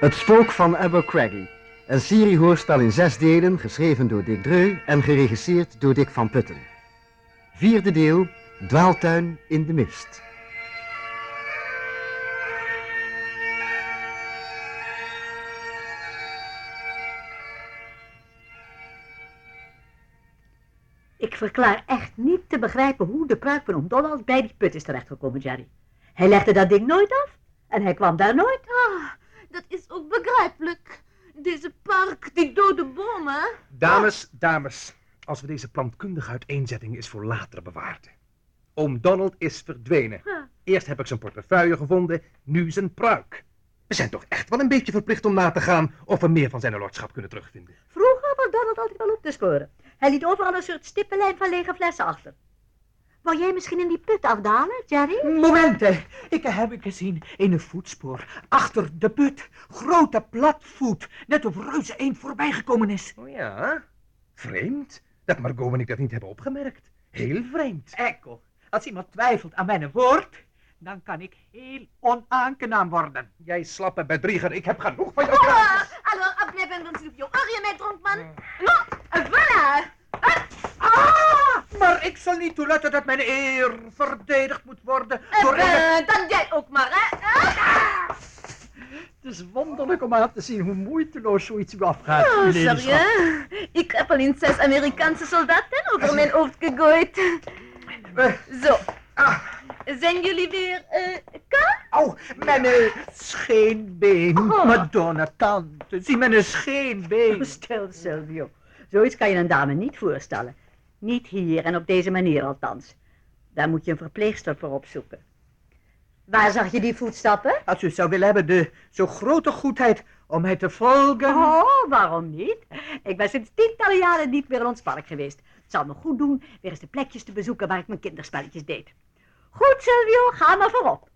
Het Spook van Abercrombie. Een seriehoorspel in zes delen, geschreven door Dick Dreu en geregisseerd door Dick van Putten. Vierde deel, Dwaaltuin in de mist. Ik verklaar echt niet te begrijpen hoe de pruik van Donald bij die put is terechtgekomen, Jerry. Hij legde dat ding nooit af en hij kwam daar nooit. Ah, dat is ook begrijpelijk. Deze park, die dode bomen. Dames, dames. Als we deze plantkundige uiteenzetting is voor later bewaard. Oom Donald is verdwenen. Huh. Eerst heb ik zijn portefeuille gevonden, nu zijn pruik. We zijn toch echt wel een beetje verplicht om na te gaan of we meer van zijn lordschap kunnen terugvinden. Vroeger was Donald altijd wel op te sporen. Hij liet overal een soort stippenlijn van lege flessen achter. Wou jij misschien in die put afdalen, Jerry? Momenten, ik heb ik gezien in een voetspoor. Achter de put, grote platvoet, net of reuze eend voorbijgekomen is. Oh ja? Vreemd dat Margot en ik dat niet hebben opgemerkt. Heel vreemd. Echo, als iemand twijfelt aan mijn woord, dan kan ik heel onaangenaam worden. Jij slappe bedrieger, ik heb genoeg van jou. Alors, appelez bien s'il vous plaît. je mijn dronkman. Non, voilà. Maar ik zal niet toelaten dat mijn eer verdedigd moet worden door Eh, een... ben, dan jij ook maar, hè. Ah. Het is wonderlijk om aan te zien hoe moeiteloos zoiets u afgaat. Oh, sorry, hè. Ik heb al eens zes Amerikaanse soldaten over mijn hoofd gegooid. Eh, Zo, ah, zijn jullie weer, eh, klaar? Au, mijn eh, scheenbeen. Oh. Madonna, tante, zie mijn scheenbeen. Stil, Silvio. Zoiets kan je een dame niet voorstellen. Niet hier en op deze manier althans. Daar moet je een verpleegster voor opzoeken. Waar zag je die voetstappen? Als u zou willen hebben de zo grote goedheid om mij te volgen. Oh, waarom niet? Ik ben sinds tientallen jaren niet meer in ons park geweest. Het zou me goed doen weer eens de plekjes te bezoeken waar ik mijn kinderspelletjes deed. Goed, Silvio, ga maar voorop.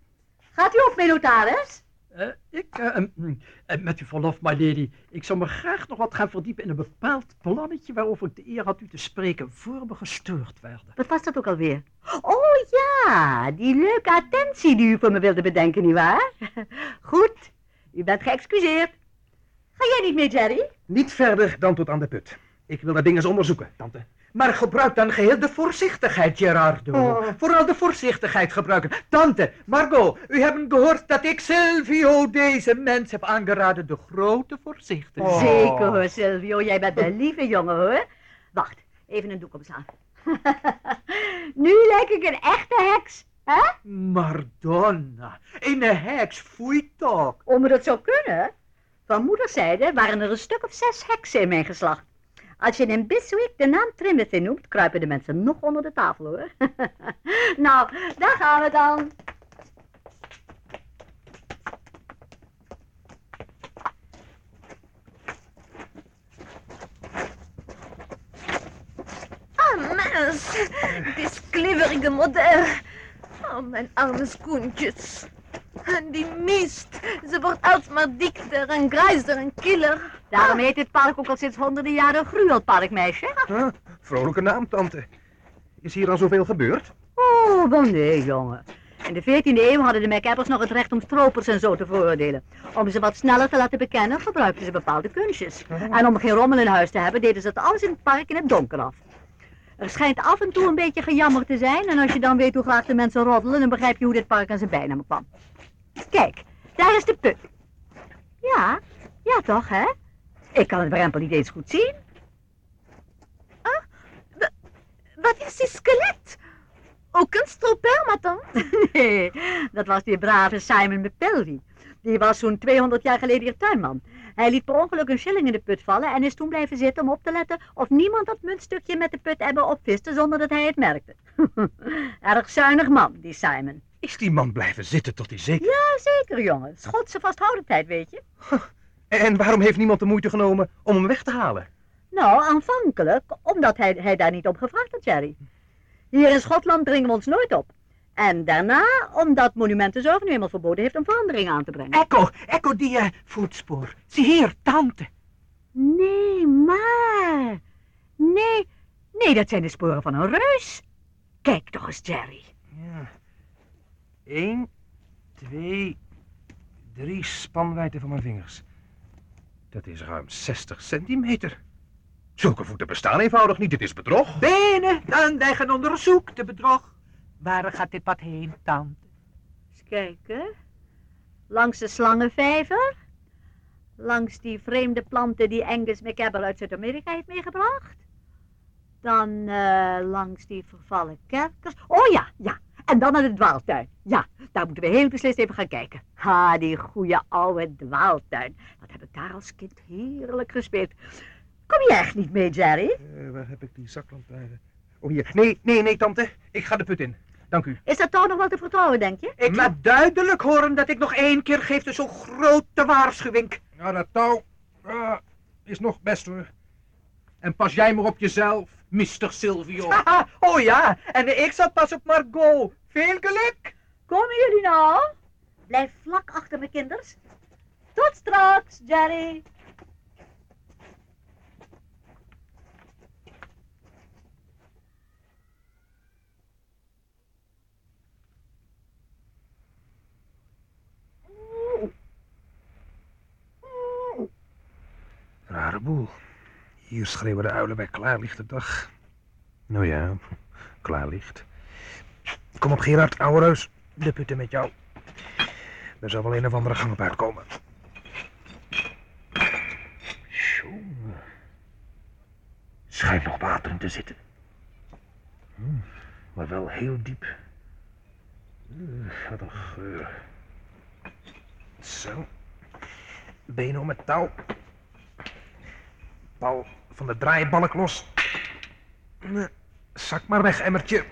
Gaat u ook mee, notaris? Eh, ik, eh, hm, eh, met uw verlof, my lady, ik zou me graag nog wat gaan verdiepen in een bepaald plannetje waarover ik de eer had u te spreken voor we gestoord werden. Wat was dat ook alweer? Oh ja, die leuke attentie die u voor me wilde bedenken, nietwaar? Goed, u bent geëxcuseerd. Ga jij niet mee, Jerry? Niet verder dan tot aan de put. Ik wil dat ding eens onderzoeken, tante. Maar gebruik dan geheel de voorzichtigheid, Gerardo. Oh. Vooral de voorzichtigheid gebruiken. Tante, Margot, u hebt gehoord dat ik Silvio deze mens heb aangeraden de grote voorzichtigheid. Oh. Zeker hoor, Silvio, jij bent een lieve jongen hoor. Wacht, even een doek omslaan. nu lijk ik een echte heks, hè? Madonna, een heks, foei toch. Om me dat zou kunnen. Van moederszijde waren er een stuk of zes heksen in mijn geslacht. Als je in Biswick de naam Trimothy noemt, kruipen de mensen nog onder de tafel hoor. nou, daar gaan we dan. Ah, mens, dit kleverige model. Oh, mijn arme schoentjes. En die mist, ze wordt alsmaar dikter en grijzer en killer. Daarom heet dit park ook al sinds honderden jaren een gruwelpark, meisje. Huh? Vrolijke naam, tante. Is hier al zoveel gebeurd? Oh, wel nee, jongen. In de 14e eeuw hadden de MacAppers nog het recht om stropers en zo te veroordelen. Om ze wat sneller te laten bekennen, gebruikten ze bepaalde kunstjes. En om geen rommel in huis te hebben, deden ze het alles in het park in het donker af. Er schijnt af en toe een beetje gejammer te zijn, en als je dan weet hoe graag de mensen roddelen, dan begrijp je hoe dit park aan zijn bijnaam kwam. Kijk, daar is de put. Ja, ja toch, hè? Ik kan het drempel niet eens goed zien. Wat is die skelet? Ook een stropermaton? Nee, dat was die brave Simon McPelvey. Die was zo'n 200 jaar geleden hier tuinman. Hij liet per ongeluk een shilling in de put vallen en is toen blijven zitten om op te letten of niemand dat muntstukje met de put hebben opviste zonder dat hij het merkte. Erg zuinig man, die Simon. Is die man blijven zitten tot hij zeker... Ja, zeker jongen. Schotse vasthoudendheid, weet je. En waarom heeft niemand de moeite genomen om hem weg te halen? Nou, aanvankelijk, omdat hij, hij daar niet op gevraagd had, Jerry. Hier in Schotland dringen we ons nooit op. En daarna, omdat Monumentenzorg nu eenmaal verboden heeft om veranderingen aan te brengen. Echo, echo die eh, voetspoor. Zie hier, tante. Nee, maar. Nee, nee, dat zijn de sporen van een reus. Kijk toch eens, Jerry. Ja. Eén, twee, drie spanwijdte van mijn vingers. Dat is ruim 60 centimeter. Zulke voeten bestaan eenvoudig niet, dit is bedrog. Benen, dan wij gaan onderzoek, de bedrog. Waar gaat dit pad heen, tante? Eens kijken. Langs de slangenvijver. Langs die vreemde planten die Angus McCabe uit Zuid-Amerika heeft meegebracht. Dan eh, langs die vervallen kerkers. Oh ja, ja. En dan naar de dwaaltuin. Ja, daar moeten we heel beslist even gaan kijken. Ha, die goede oude dwaaltuin. Wat heb ik daar als kind heerlijk gespeeld. Kom je echt niet mee, Jerry? Eh, waar heb ik die zaklantaarn? Oh, hier. Nee, nee, nee, tante. Ik ga de put in. Dank u. Is dat toch nog wel te vertrouwen, denk je? Ik laat duidelijk horen dat ik nog één keer geef de zo'n grote waarschuwing. Nou, dat touw ah, is nog best hoor. En pas jij maar op jezelf, Mr. Silvio. Haha, oh ja, en ik zat pas op Margot. Veel geluk. Komen jullie nou? Blijf vlak achter me, kinders. Tot straks, Jerry. Rare boel. Hier schreeuwen de uilen bij klaarlichte dag. Nou ja, klaarlicht. Kom op Gerard, ouwe reus. De putten met jou. Er zal wel een of andere gang op uitkomen. Jongen. Schijnt nog water in te zitten. Hm, maar wel heel diep. Uh, wat een geur. Zo. Benen om het touw. Van de draaibalk los. Zak maar weg, emmertje.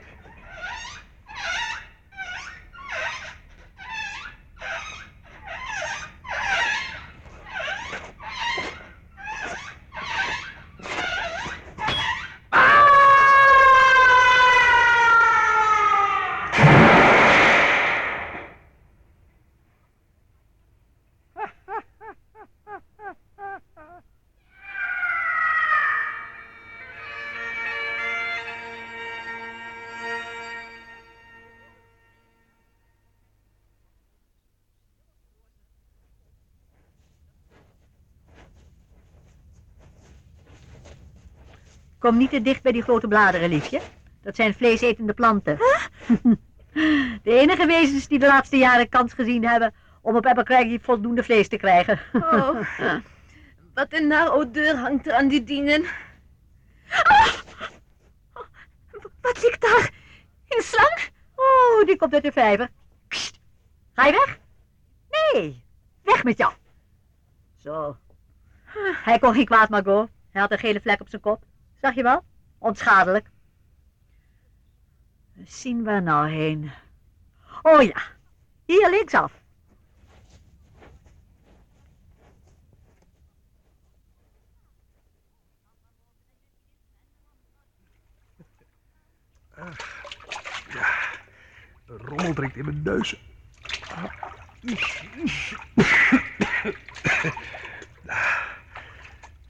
Kom niet te dicht bij die grote bladeren, liefje. Dat zijn vleesetende planten. De enige wezens die de laatste jaren kans gezien hebben om op Abercrombie voldoende vlees te krijgen. Oh, wat een naar odeur hangt er aan die dingen. Ah! Oh, wat zie ik daar? Een slang? Oh, die komt uit de vijver. Kst. Ga je weg? Nee, weg met jou. Zo. Hij kon geen kwaad, Margot. Hij had een gele vlek op zijn kop. Zag je wel? Onschadelijk. Zien we nou heen? Oh ja, hier linksaf. De rommel drinkt in mijn neus.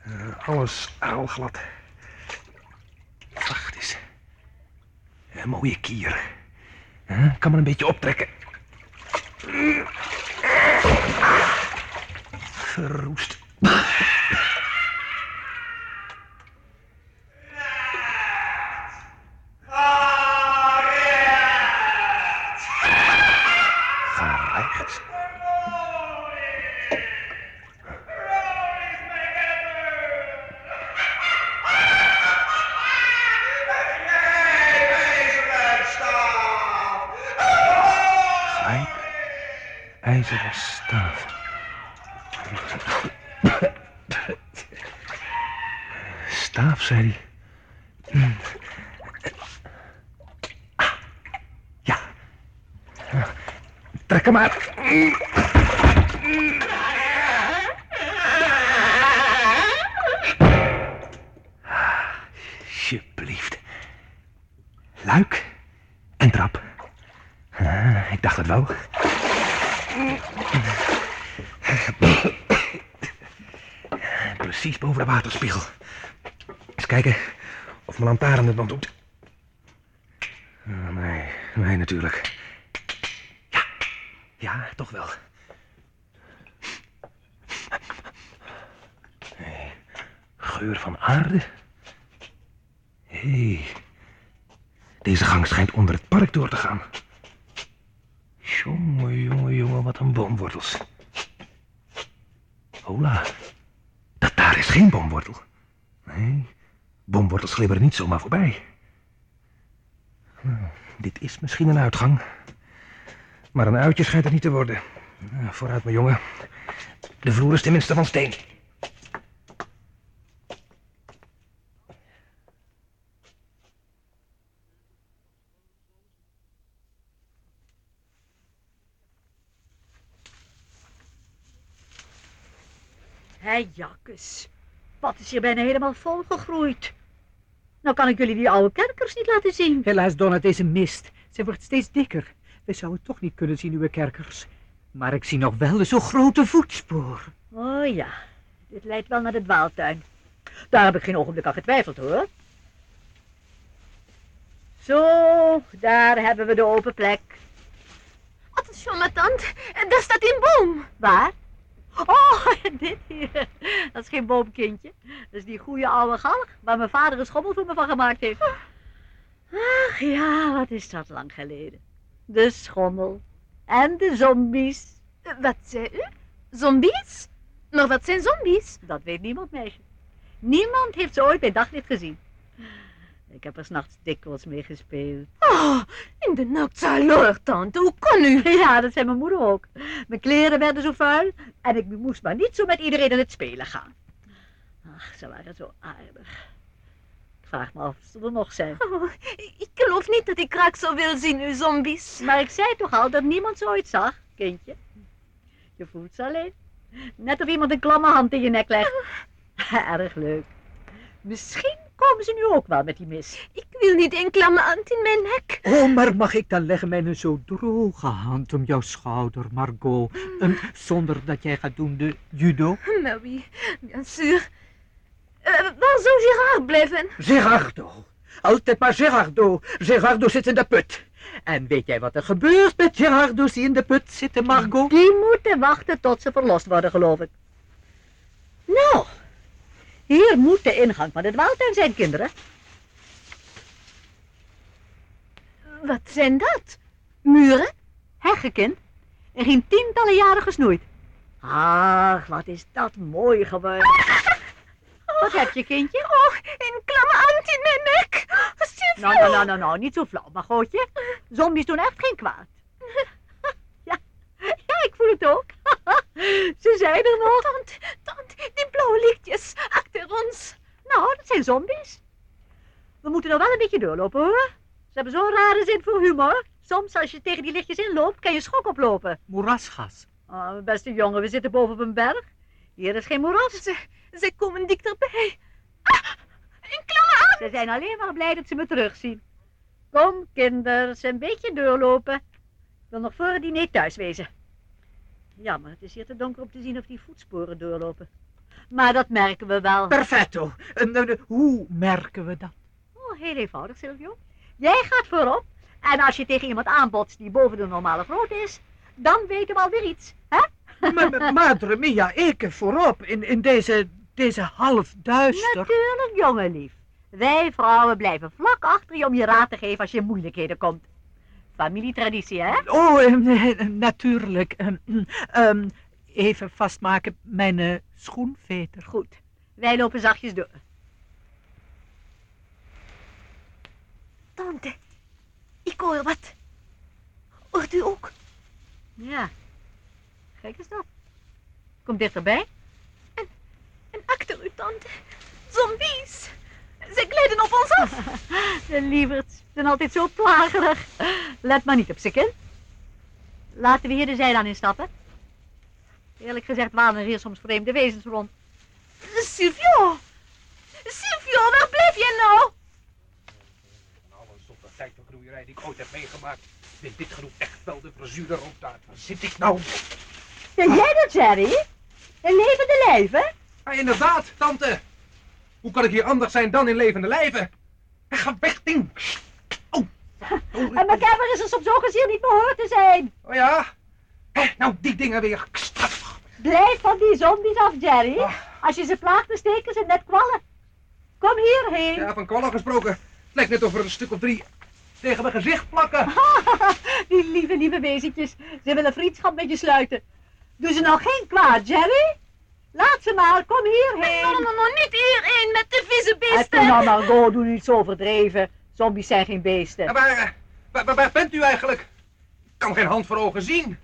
Eh, alles aalglad. Wacht eens. Een mooie kier. Huh? Kan maar een beetje optrekken. Verroest. Ga rechts. Grijp. IJzeren staaf. Staaf, zei hij. Ja. Hem uit. Alsjeblieft. Luik en trap. Ah, ik dacht het wel. Precies boven de waterspiegel. Eens kijken of mijn lantaarn het nog doet. Ah, nee, nee natuurlijk. Ja, toch wel. geur van aarde. Hé, hey, deze gang schijnt onder het park door te gaan. Jongen, jongen, jongen, wat een boomwortels. Hola, dat daar is geen boomwortel. Nee, boomwortels glibberen niet zomaar voorbij. Nou, dit is misschien een uitgang. Maar een uitje schijnt het niet te worden. Nou, vooruit, mijn jongen. De vloer is tenminste van steen. Hé, Jakkes. Wat is hier bijna helemaal volgegroeid. Nou kan ik jullie die oude kerkers niet laten zien. Helaas, Donna, deze mist. Ze wordt steeds dikker. We zouden toch niet kunnen zien, uw kerkers. Maar ik zie nog wel een zo grote voetspoor. Oh ja, dit leidt wel naar de dwaaltuin. Daar heb ik geen ogenblik aan getwijfeld, hoor. Zo, daar hebben we de open plek. Attention, ma tante. Daar staat een boom. Waar? Oh, dit hier. Dat is geen boomkindje. Dat is die goede oude galg waar mijn vader een schommel voor me van gemaakt heeft. Ach ja, wat is dat lang geleden. De schommel. En de zombies. Wat zei u? Zombies? Maar wat zijn zombies? Dat weet niemand, meisje. Niemand heeft ze ooit bij daglicht gezien. Ik heb er s'nachts dikwijls mee gespeeld. Oh, in de nacht zal tante. Hoe kon u? Ja, dat zei mijn moeder ook. Mijn kleren werden zo vuil en ik moest maar niet zo met iedereen in het spelen gaan. Ach, ze waren zo aardig. Vraag me af of ze er nog zijn. Oh, ik geloof niet dat ik graag zo wil zien, uw zombies. Maar ik zei toch al dat niemand ze ooit zag, kindje. Je voelt ze alleen. Net of iemand een klamme hand in je nek legt. Erg leuk. Misschien komen ze nu ook wel met die mis. Ik wil niet een klamme hand in mijn nek. Oh, maar mag ik dan leggen mijn zo droge hand om jouw schouder, Margot? Um, zonder dat jij gaat doen de judo? Maar oui, bien sûr. Uh, waar zou Gerard blijven? Gerardo. Altijd maar Gerardo. Gerardo zit in de put. En weet jij wat er gebeurt met Gerardo's die in de put zitten, Margot? Die moeten wachten tot ze verlost worden, geloof ik. Nou, hier moet de ingang van de dwaaltuin zijn, kinderen. Wat zijn dat? Muren? Heggenkind. En geen tientallen jaren gesnoeid. Ach, wat is dat mooi geworden. Wat heb je, kindje? Oh, een klamme hand in mijn nek. Nou, nou, nou, nou, nou, niet zo flauw, maar gootje. Zombies doen echt geen kwaad. Ja, ja, ik voel het ook. Ze zijn er nog. Tant, tant, die blauwe lichtjes achter ons. Nou, dat zijn zombies. We moeten er wel een beetje doorlopen, hoor. Ze hebben zo'n rare zin voor humor. Soms, als je tegen die lichtjes inloopt, kan je schok oplopen. Moerasgas. Oh, beste jongen, we zitten boven op een berg. Hier is geen moeras. Ze, komen dichterbij. Ah, een klamme hand. Ze zijn alleen maar blij dat ze me terugzien. Kom, kinders, een beetje doorlopen. Ik wil nog voor het diner thuis wezen. Jammer, het is hier te donker om te zien of die voetsporen doorlopen. Maar dat merken we wel. Perfetto. Uh, uh, hoe merken we dat? Oh, heel eenvoudig, Silvio. Jij gaat voorop. En als je tegen iemand aanbotst die boven de normale grootte is, dan weten we alweer iets, hè? Madre mia, ik voorop in, in deze, deze half duister. Natuurlijk, jongenlief. Wij vrouwen blijven vlak achter je om je raad te geven als je in moeilijkheden komt. Familietraditie, hè? Oh, uh, natuurlijk. Um, even vastmaken, mijn uh, schoenveter. Goed, wij lopen zachtjes door. Tante, ik hoor wat. Hoort u ook? Ja, Kijk eens dat. Kom dichterbij. U, tante. Zombies. Ze glijden op ons af. de lieverds zijn altijd zo plagerig. Let maar niet op ze, kind. Laten we hier de zijlaan instappen. Eerlijk gezegd waren er hier soms vreemde wezens rond. Silvio! Silvio, waar blijf je nou? Van alle soorten feitengroeierij die ik ooit heb meegemaakt, vindt dit genoeg echt wel de verzuurde. Waar zit ik nou? Ben jij dat, Jerry? In levende lijven? Ja, inderdaad, tante. Hoe kan ik hier anders zijn dan in levende lijven? Ga weg, ding. Oh. oh en McCaver is er soms ook eens hier niet behoord te zijn. Oh ja? Hé, nou, die dingen weer. Blijf van die zombies af, Jerry. Oh, Als je ze plaagt, dan steken ze net kwallen. Kom hierheen. Ja, van kwallen gesproken. Het lijkt net of er een stuk of drie tegen mijn gezicht plakken. Die lieve, lieve wezentjes. Ze willen vriendschap met je sluiten. Doe ze nou geen kwaad, Jerry? Laat ze maar, kom hierheen. No, no, no, niet hierin met de vieze beesten. nou, Margot, doe niet zo overdreven. Zombies zijn geen beesten. Ja, waar, eh, waar, waar- waar bent u eigenlijk? Ik kan geen hand voor ogen zien.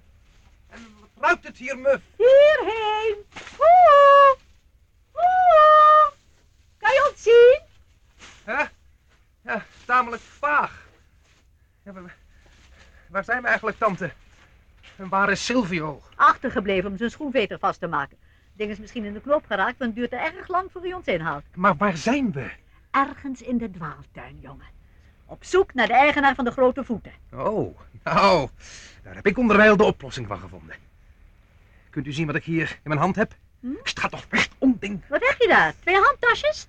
En wat ruikt het hier, muf? Hierheen. Oeh. Oeh. Kan je ons zien? Hè? Ja, tamelijk vaag. Ja, waar, waar zijn we eigenlijk, tante? En waar is Silvio? Achtergebleven om zijn schoenveter vast te maken. Het ding is misschien in de knoop geraakt, want het duurt er erg lang voor hij ons inhaalt. Maar waar zijn we? Ergens in de dwaaltuin, jongen. Op zoek naar de eigenaar van de grote voeten. Oh, nou, daar heb ik onderwijl de oplossing van gevonden. Kunt u zien wat ik hier in mijn hand heb? Hm? St, gaat toch weg, onding. Wat heb je daar? Twee handtasjes?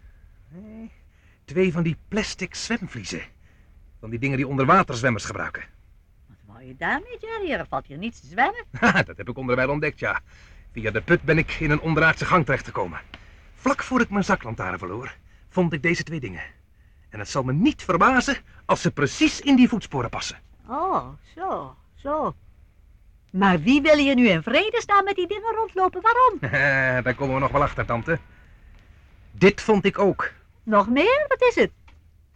Nee, twee van die plastic zwemvliezen. Van die dingen die onderwaterzwemmers gebruiken. Wat wou je daarmee, Jerry? Er valt hier niets te zwemmen. Dat heb ik onderwijl ontdekt, ja. Via de put ben ik in een onderaardse gang terechtgekomen. Vlak voor ik mijn zaklantaarn verloor, vond ik deze twee dingen. En het zal me niet verbazen als ze precies in die voetsporen passen. Oh, zo, zo. Maar wie wil hier nu in vrede staan met die dingen rondlopen? Waarom? Daar komen we nog wel achter, tante. Dit vond ik ook. Nog meer? Wat is het?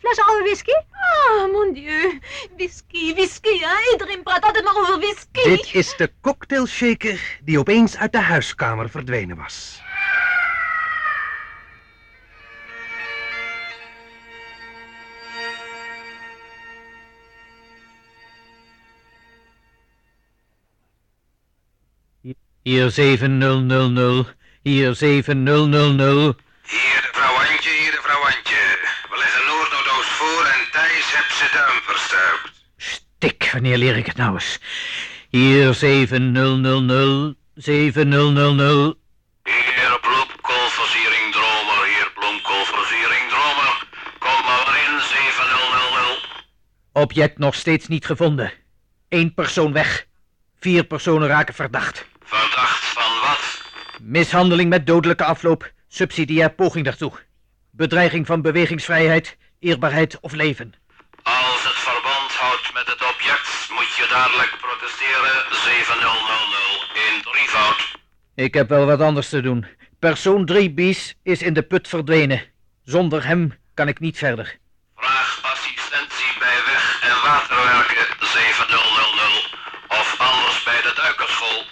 Fles oude whisky? Ah, mon dieu. Whisky, whisky, hè? Iedereen praat altijd maar over whisky. Dit is de cocktailshaker die opeens uit de huiskamer verdwenen was. Hier 7000, hier 7000. Hier de heb zijn duim verstuikt. Stik, wanneer leer ik het nou eens? Hier 7000, 7000. Hier bloemkoolversiering dromer, hier bloemkoolversiering dromer. Kom maar in, 7000. Object nog steeds niet gevonden. Eén persoon weg. Vier personen raken verdacht. Verdacht van wat? Mishandeling met dodelijke afloop. Subsidiair poging daartoe. Bedreiging van bewegingsvrijheid, eerbaarheid of leven. Als het verband houdt met het object, moet je dadelijk protesteren, 7000 in drievoud. Ik heb wel wat anders te doen. Persoon 3 bies is in de put verdwenen. Zonder hem kan ik niet verder. Vraag assistentie bij weg- en waterwerken 7000 of anders bij de duikerschool.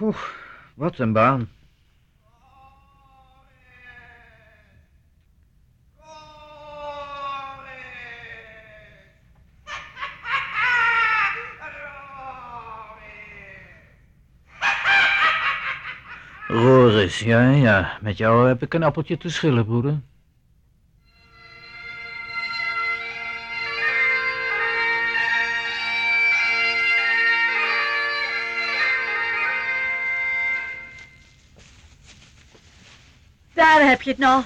Oeh, wat een baan. Roris, ja, ja. Met jou heb ik een appeltje te schillen, broeder. Daar heb je het nou.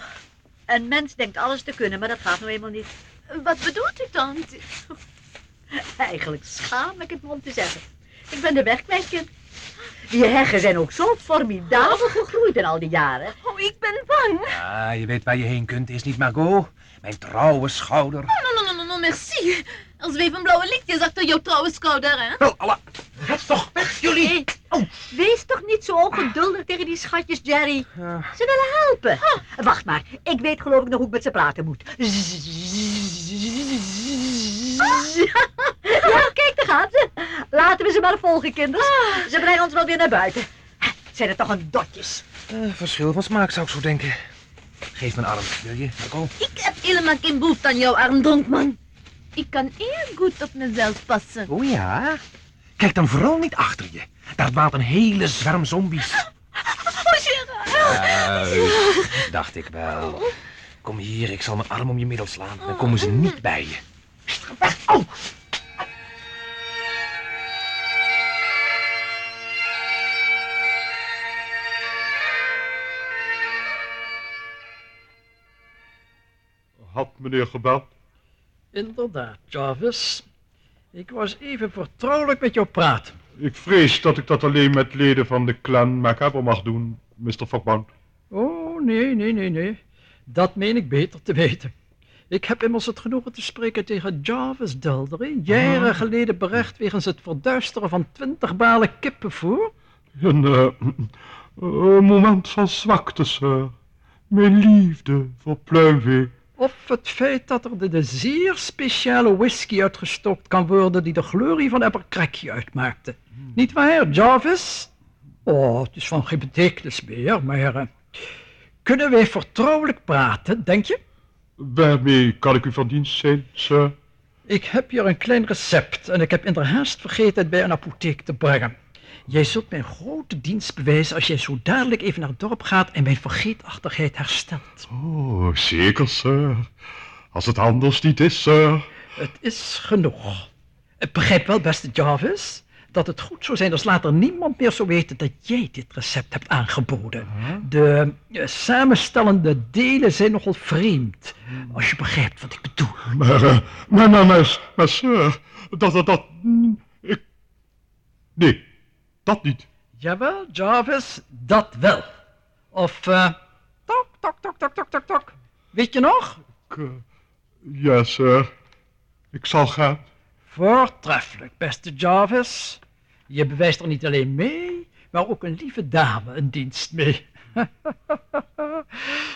Een mens denkt alles te kunnen, maar dat gaat nou eenmaal niet. Wat bedoelt u, tante? Eigenlijk schaam ik het me om te zeggen. Ik ben de weg. Die heggen zijn ook zo formidabel gegroeid in al die jaren. Oh, ik ben bang. Ja, je weet waar je heen kunt, is niet Margot? Mijn trouwe schouder. No, no, no, no, no, merci. Er zweven blauwe lichtjes achter jouw trouwe schouder, hè? Wel, Allah. Red toch weg, jullie. Hé, wees toch niet zo ongeduldig tegen die schatjes, Jerry. Ze willen helpen. Wacht maar, ik weet geloof ik nog hoe ik met ze praten moet. Ja, kijk, daar gaat ze. Laten we ze maar volgen, kinders. Ze brengen ons wel weer naar buiten. Zijn er toch een dotjes? Eh, verschil van smaak zou ik zo denken. Geef mijn arm, wil je, Margot? Ik heb helemaal geen behoefte aan jouw arm, dronkman. Ik kan heel goed op mezelf passen. Oh ja? Kijk dan vooral niet achter je. Daar dwaalt een hele zwerm zombies. Oh, Gerard. Dacht ik wel. Kom hier, ik zal mijn arm om je middel slaan. Dan komen ze niet bij je. Weg, oh! Had meneer gebeld? Inderdaad, Jarvis. Ik was even vertrouwelijk met jou praten. Ik vrees dat ik dat alleen met leden van de clan Macabre mag doen, Mr. Vakman. Oh, nee, nee, nee, nee. Dat meen ik beter te weten. Ik heb immers het genoegen te spreken tegen Jarvis Duldery, jaren geleden berecht wegens het verduisteren van twintig balen kippenvoer. Een, eh, een moment van zwakte, sir. Mijn liefde voor pluimvee. Of het feit dat er de, de zeer speciale whisky uitgestookt kan worden die de glorie van Abercrombie uitmaakte. Niet waar, Jarvis? Oh, het is van geen betekenis meer, maar... eh, kunnen wij vertrouwelijk praten, denk je? Waarmee kan ik u van dienst zijn, sir? Ik heb hier een klein recept en ik heb in de haast vergeten het bij een apotheek te brengen. Jij zult mij grote dienst bewijzen als jij zo dadelijk even naar het dorp gaat en mijn vergeetachtigheid herstelt. Oh, zeker, sir. Als het anders niet is, sir. Het is genoeg. Ik begrijp wel, beste Jarvis, dat het goed zou zijn als later niemand meer zou weten dat jij dit recept hebt aangeboden. De eh, samenstellende delen zijn nogal vreemd, als je begrijpt wat ik bedoel. Maar, eh, maar, maar, maar, maar, sir, dat, dat, dat, mm, ik... Nee, dat niet. Jawel, Jarvis, dat wel. Of, eh, tok, tok, tok, tok, tok, tok, tok. Weet je nog? Ik, ja, sir. Ik zal gaan. Voortreffelijk, beste Jarvis. Je bewijst er niet alleen mee, maar ook een lieve dame een dienst mee.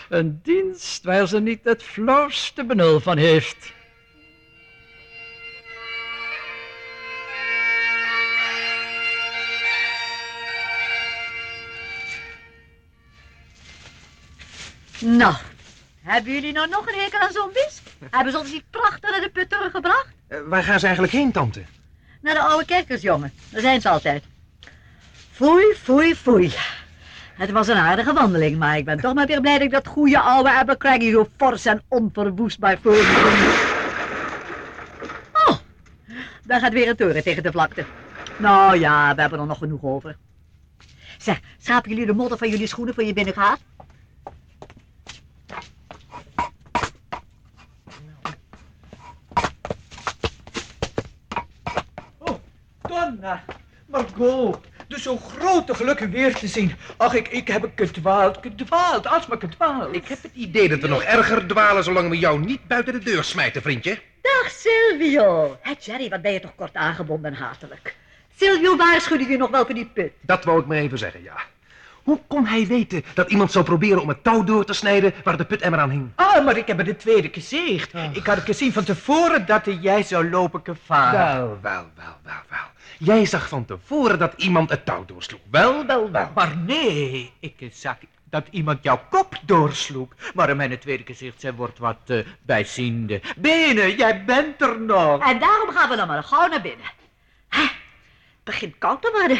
een dienst waar ze niet het flauwste benul van heeft. Nou, hebben jullie nou nog een hekel aan zombies? Hebben ze ons niet prachtig naar de put teruggebracht? Eh, waar gaan ze eigenlijk heen, tante? Naar de oude kerkers, jongen. Daar zijn ze altijd. Foei, foei, foei. Het was een aardige wandeling, maar ik ben toch maar weer blij dat ik dat goede oude Abercrombie zo fors en onverwoestbaar voor. Oh, daar gaat weer een toren tegen de vlakte. Nou ja, we hebben er nog genoeg over. Zeg, schapen jullie de modder van jullie schoenen voor je binnengaat? Donna, Margot, dus zo grote gelukken weer te zien. Ach, ik, ik heb gedwaald, gedwaald, alsmaar gedwaald. Ik heb het idee dat we nog erger dwalen zolang we jou niet buiten de deur smijten, vriendje. Dag Silvio. Hé Jerry, wat ben je toch kort aangebonden en hatelijk. Silvio waarschuwde je nog wel voor die put. Dat wou ik maar even zeggen, ja. Hoe kon hij weten dat iemand zou proberen om het touw door te snijden waar de putemmer aan hing? Ah, maar ik heb het de tweede gezegd. Ik had het gezien van tevoren dat jij zou lopen gevaren. Wel, wel, wel, wel, wel. Jij zag van tevoren dat iemand het touw doorsloeg. Wel, wel, wel. Maar nee, ik zag dat iemand jouw kop doorsloeg. Maar in mijn tweede gezicht, zij wordt wat eh, bijziende. Benen, jij bent er nog. En daarom gaan we dan maar gauw naar binnen. Hè, het begint koud te worden.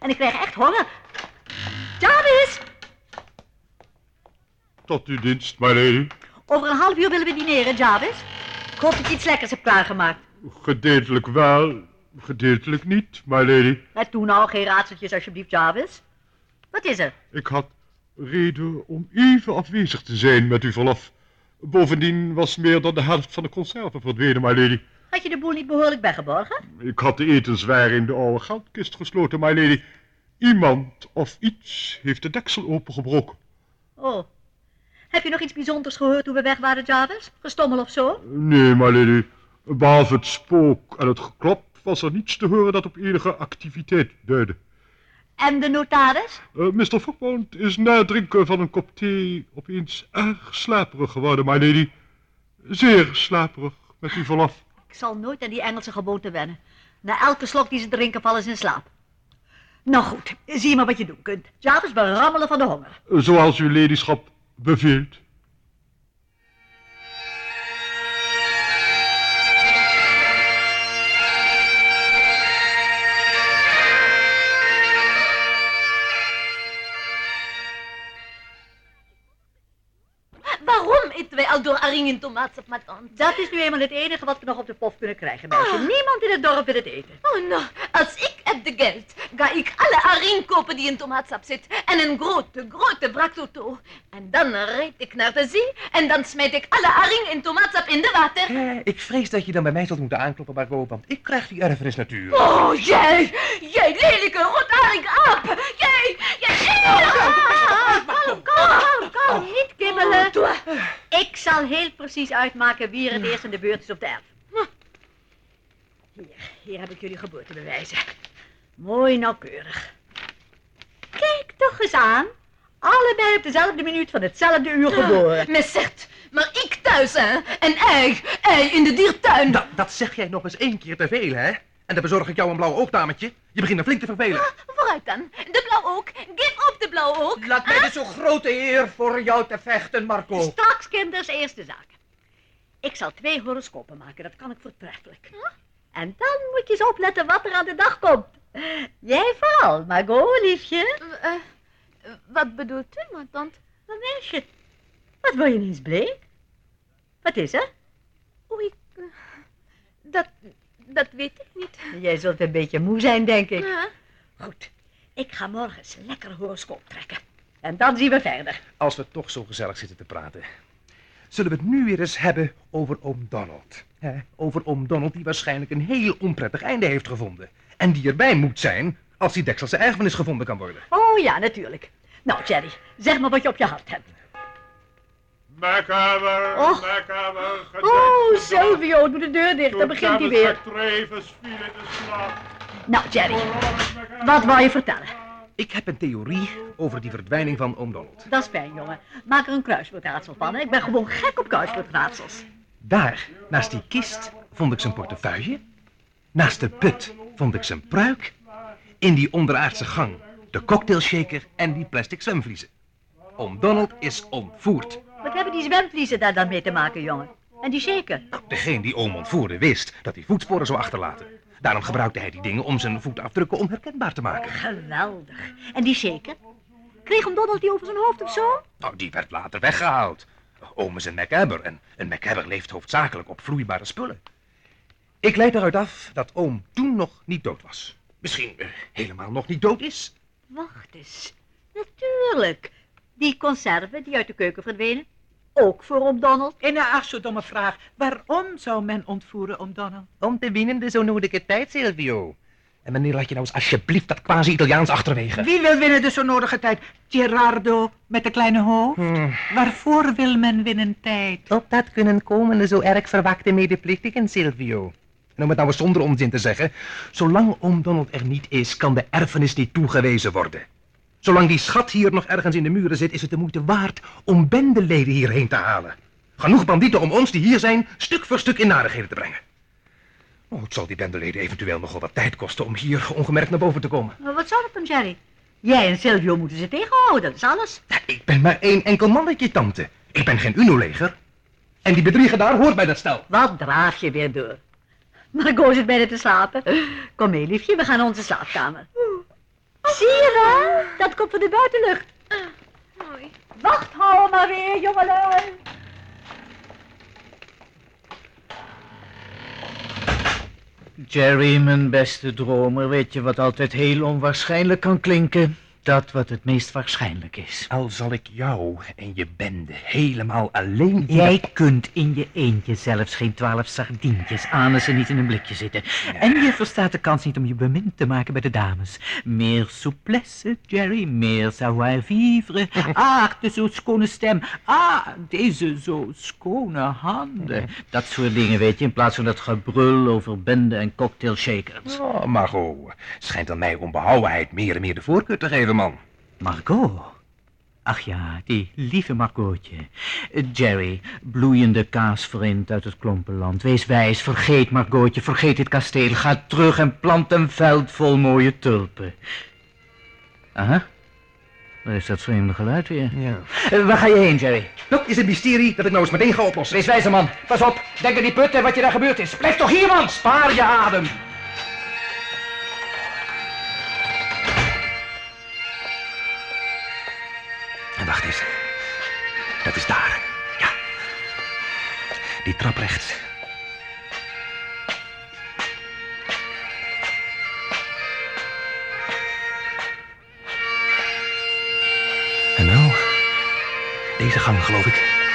En ik krijg echt honger. Jarvis, Tot uw dienst, my lady. over een half uur willen we dineren, Jarvis. Ik hoop dat je iets lekkers hebt klaargemaakt. Gedeeltelijk wel, gedeeltelijk niet, my lady. En toen nou, geen raadseltjes alsjeblieft, Jarvis. Wat is er? Ik had reden om even afwezig te zijn met uw verlof. Bovendien was meer dan de helft van de conserven verdwenen, my lady. Had je de boel niet behoorlijk weggeborgen? Ik had de etenswaren in de oude geldkist gesloten, my lady. Iemand of iets heeft de deksel opengebroken. Oh. Heb je nog iets bijzonders gehoord toen we weg waren, Jarvis? Gestommel of zo? Nee, my lady. Behalve het spook en het geklop was er niets te horen dat op enige activiteit duidde. En de notaris? Eh, Mr. Fogmount is na het drinken van een kop thee opeens erg slaperig geworden, my lady. Zeer slaperig, met uw verlof. Ik zal nooit aan die Engelse gewoonte wennen. Na elke slok die ze drinken vallen ze in slaap. Nou goed, zie maar wat je doen kunt. Jarvis, we rammelen van de honger. Zoals uw ladyschap beveelt. Al door aring en tomaatsap, ma tante? Dat is nu eenmaal het enige wat we nog op de pof kunnen krijgen, meisje. Niemand in het dorp wil het eten. Oh, nou, als ik heb de geld, ga ik alle aring kopen die in tomaatsap zit. En een grote, grote wrakauto. En dan rijd ik naar de zee en dan smijt ik alle aring en tomaatsap in de water. Eh, ik vrees dat je dan bij mij zult moeten aankloppen, Margot, want ik krijg die erfenis natuurlijk. Oh, jij, jij lelijke rotaring aap. Jij, jij... Kalm, kalm, kalm, kalm. zal heel precies uitmaken wie er het eerst in de beurt is op de erf. Hier, hier heb ik jullie geboortebewijzen. Mooi nauwkeurig. Kijk toch eens aan. Allebei op dezelfde minuut van hetzelfde uur geboren. Maar zegt, maar ik thuis, hè? En hij, hij in de diertuin. Dat, dat zeg jij nog eens één keer te veel, hè? En dan bezorg ik jou een blauw oogdametje. Je begint me flink te vervelen. Vooruit dan. De blauw ook. Geef op de blauw ook. Laat mij de zo grote eer voor jou te vechten, Marco. Straks, kinders, eerste zaak. Ik zal twee horoscopen maken, dat kan ik voortreffelijk. En dan moet je eens opletten wat er aan de dag komt. Jij vooral, Margot, liefje. Eh, eh, wat bedoelt u, mijn tante? Wat meisje? Wat word je ineens bleek? Wat is er? Oei, ik, eh, dat, dat weet ik niet. Jij zult een beetje moe zijn, denk ik. Ja. Goed, ik ga morgen eens lekker horoscoop trekken. En dan zien we verder. Als we toch zo gezellig zitten te praten. Zullen we het nu weer eens hebben over oom Donald. Hè? Over oom Donald die waarschijnlijk een heel onprettig einde heeft gevonden. En die erbij moet zijn als die dekselse erfenis gevonden kan worden. Oh ja, natuurlijk. Nou, Jerry, zeg maar wat je op je hart hebt. Macaber, Och. macaber, Oh, Silvio, doe de deur dicht, dan begint hij weer. De slag. Nou, Jerry, wat wou je vertellen? Ik heb een theorie over die verdwijning van oom Donald. Dat is fijn, jongen. Maak er een kruiswoordraadsel van. hè. Ik ben gewoon gek op kruiswoordraadsels. Daar, naast die kist, vond ik zijn portefeuille. Naast de put vond ik zijn pruik. In die onderaardse gang de cocktailshaker en die plastic zwemvliezen. Oom Donald is ontvoerd. Wat hebben die zwemvliezen daar dan mee te maken, jongen? En die shaker? Degene die oom ontvoerde wist dat hij voetsporen zou achterlaten. Daarom gebruikte hij die dingen om zijn voetafdrukken onherkenbaar te maken. Geweldig. En die shaker? Kreeg hem Donald die over zijn hoofd of zo? Nou, die werd later weggehaald. Oom is een MacAbber en een MacAbber leeft hoofdzakelijk op vloeibare spullen. Ik leid eruit af dat oom toen nog niet dood was. Misschien eh, helemaal nog niet dood is. Wacht eens. Natuurlijk. Die conserven die uit de keuken verdwenen. Ook voor oom Donald. En een ach zo domme vraag. Waarom zou men ontvoeren om Donald? Om te winnen de zo nodige tijd, Silvio. En wanneer laat je nou eens alsjeblieft dat quasi-Italiaans achterwege? Wie wil winnen de zo nodige tijd? Gerardo met de kleine hoofd? Hmm. Waarvoor wil men winnen tijd? Op dat kunnen komen de zo erg verwakte medeplichtigen, Silvio. En om het nou eens zonder onzin te zeggen, zolang oom Donald er niet is, kan de erfenis niet toegewezen worden. Zolang die schat hier nog ergens in de muren zit, is het de moeite waard om bendeleden hierheen te halen. Genoeg bandieten om ons, die hier zijn, stuk voor stuk in narigheden te brengen. Oh, het zal die bendeleden eventueel nogal wat tijd kosten om hier ongemerkt naar boven te komen. Maar wat zou dat dan, Jerry? Jij en Silvio moeten ze tegenhouden, dat is alles. Ja, ik ben maar één enkel mannetje, tante. Ik ben geen Uno-leger. En die bedrieger daar hoort bij dat stel. Wat draaf je weer door? Margot zit bijna te slapen. Kom mee, liefje, we gaan naar onze slaapkamer. Zie je wel? Dat komt van de buitenlucht. Mooi. Wacht houden maar weer, jongelui. Jerry, mijn beste dromer, weet je wat altijd heel onwaarschijnlijk kan klinken? Dat wat het meest waarschijnlijk is. Al zal ik jou en je bende helemaal alleen in Jij kunt in je eentje zelfs geen twaalf sardientjes aan als ze niet in een blikje zitten. En je verstaat de kans niet om je bemind te maken bij de dames. Meer souplesse, Jerry, meer savoir-vivre. Ah, de zo schone stem. Ah, deze zo schone handen. Dat soort dingen, weet je, in plaats van dat gebrul over bende en cocktailshakers. Oh, Margot, schijnt aan mij onbehouwenheid meer en meer de voorkeur te geven, man. Margot. Ach ja, die lieve Margotje. Jerry, bloeiende kaasvriend uit het klompenland. Wees wijs, vergeet Margotje, vergeet dit kasteel. Ga terug en plant een veld vol mooie tulpen. Aha, waar is dat vreemde geluid weer? Ja. Eh, waar ga je heen, Jerry? Dat is een mysterie dat ik nou eens meteen ga oplossen. Wees wijze man, pas op. Denk aan die put en wat je daar gebeurd is. Blijf toch hier, man. Spaar je adem. Dat is daar. Ja. Die trap rechts. En nou, deze gang geloof ik.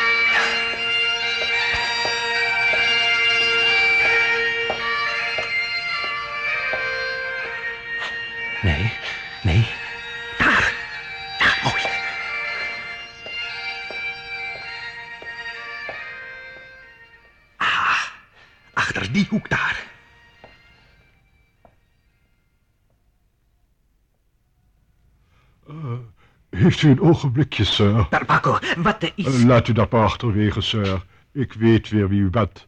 Heeft u een ogenblikje, sir? Barbaco, wat er is... Laat u dat maar achterwege, sir. Ik weet weer wie u bent.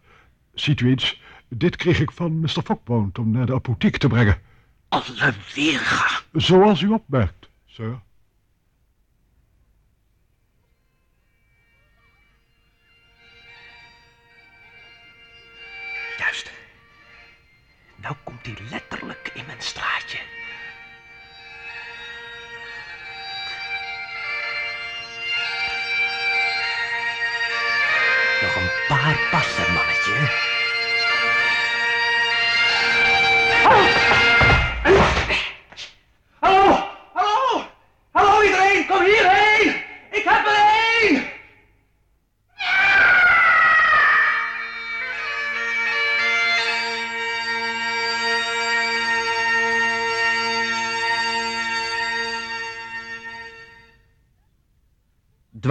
Ziet u eens, dit kreeg ik van Mr. Fogbound om naar de apotheek te brengen. Alle weerga. Zoals u opmerkt, sir. Juist. Nou komt hij letterlijk in mijn straatje. Paar passen, mannetje.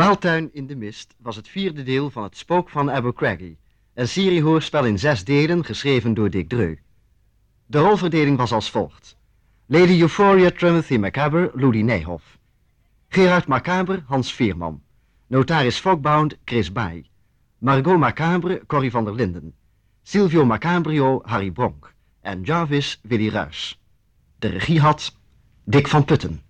Dwaaltuin in de mist was het vierde deel van Het Spook van Abercrombie, een seriehoorspel in zes delen geschreven door Dick Dreu. De rolverdeling was als volgt. Lady Euphoria Timothy Macabre, Ludi Nijhoff. Gerard Macabre, Hans Veerman. Notaris Fogbound, Chris Baai. Margot Macabre, Corrie van der Linden. Silvio Macabrio, Harry Bronk. En Jarvis, Willy Ruys. De regie had Dick van Putten.